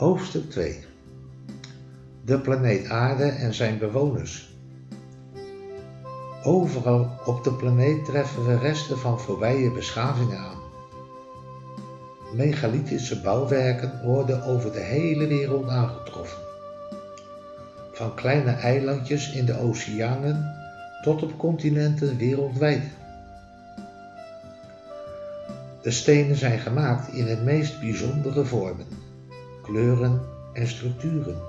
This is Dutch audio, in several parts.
Hoofdstuk 2 De planeet Aarde en zijn bewoners. Overal op de planeet treffen we resten van voorbije beschavingen aan. Megalithische bouwwerken worden over de hele wereld aangetroffen. Van kleine eilandjes in de oceanen tot op continenten wereldwijd. De stenen zijn gemaakt in de meest bijzondere vormen, kleuren en structuren.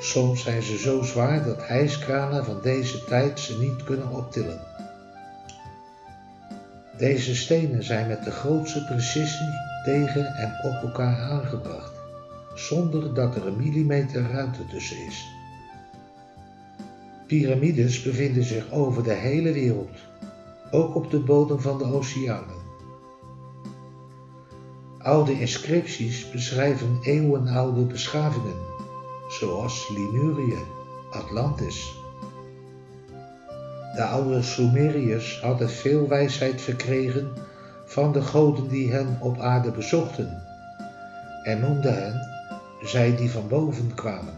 Soms zijn ze zo zwaar dat hijskranen van deze tijd ze niet kunnen optillen. Deze stenen zijn met de grootste precisie tegen en op elkaar aangebracht, zonder dat er een millimeter ruimte tussen is. Pyramides bevinden zich over de hele wereld, ook op de bodem van de oceanen. Oude inscripties beschrijven eeuwenoude beschavingen, zoals Limurië, Atlantis. De oude Sumeriërs hadden veel wijsheid verkregen van de goden die hen op aarde bezochten en noemden hen zij die van boven kwamen.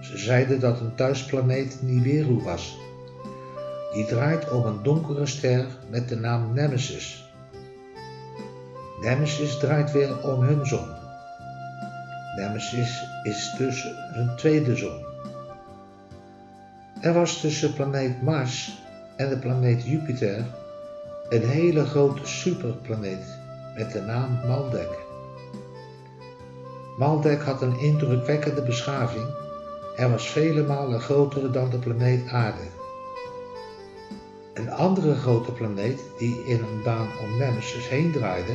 Ze zeiden dat een thuisplaneet Nibiru was. Die draait om een donkere ster met de naam Nemesis. Nemesis draait weer om hun zon. Nemesis is dus hun tweede zon. Er was tussen planeet Mars en de planeet Jupiter een hele grote superplaneet met de naam Maldek. Maldek had een indrukwekkende beschaving en was vele malen groter dan de planeet Aarde. Een andere grote planeet die in een baan om Nemesis heen draaide,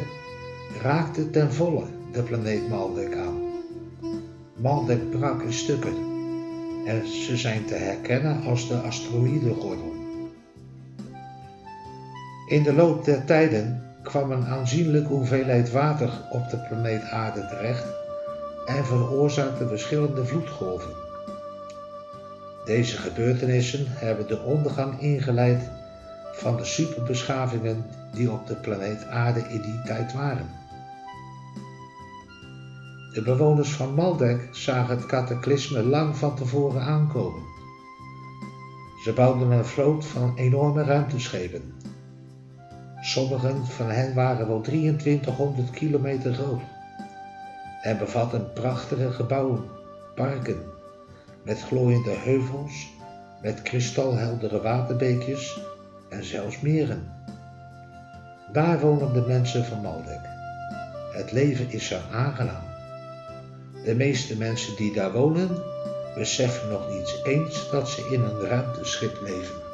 raakte ten volle de planeet Maldek aan. Maldek brak in stukken en ze zijn te herkennen als de asteroïdengordel. In de loop der tijden kwam een aanzienlijke hoeveelheid water op de planeet Aarde terecht en veroorzaakte verschillende vloedgolven. Deze gebeurtenissen hebben de ondergang ingeleid van de superbeschavingen die op de planeet Aarde in die tijd waren. De bewoners van Maldek zagen het cataclysme lang van tevoren aankomen. Ze bouwden een vloot van enorme ruimteschepen. Sommigen van hen waren wel 2300 kilometer groot en bevatten prachtige gebouwen, parken, met glooiende heuvels, met kristalheldere waterbeekjes en zelfs meren. Daar wonen de mensen van Maldek. Het leven is zo aangenaam. De meeste mensen die daar wonen, beseffen nog niet eens dat ze in een ruimteschip leven.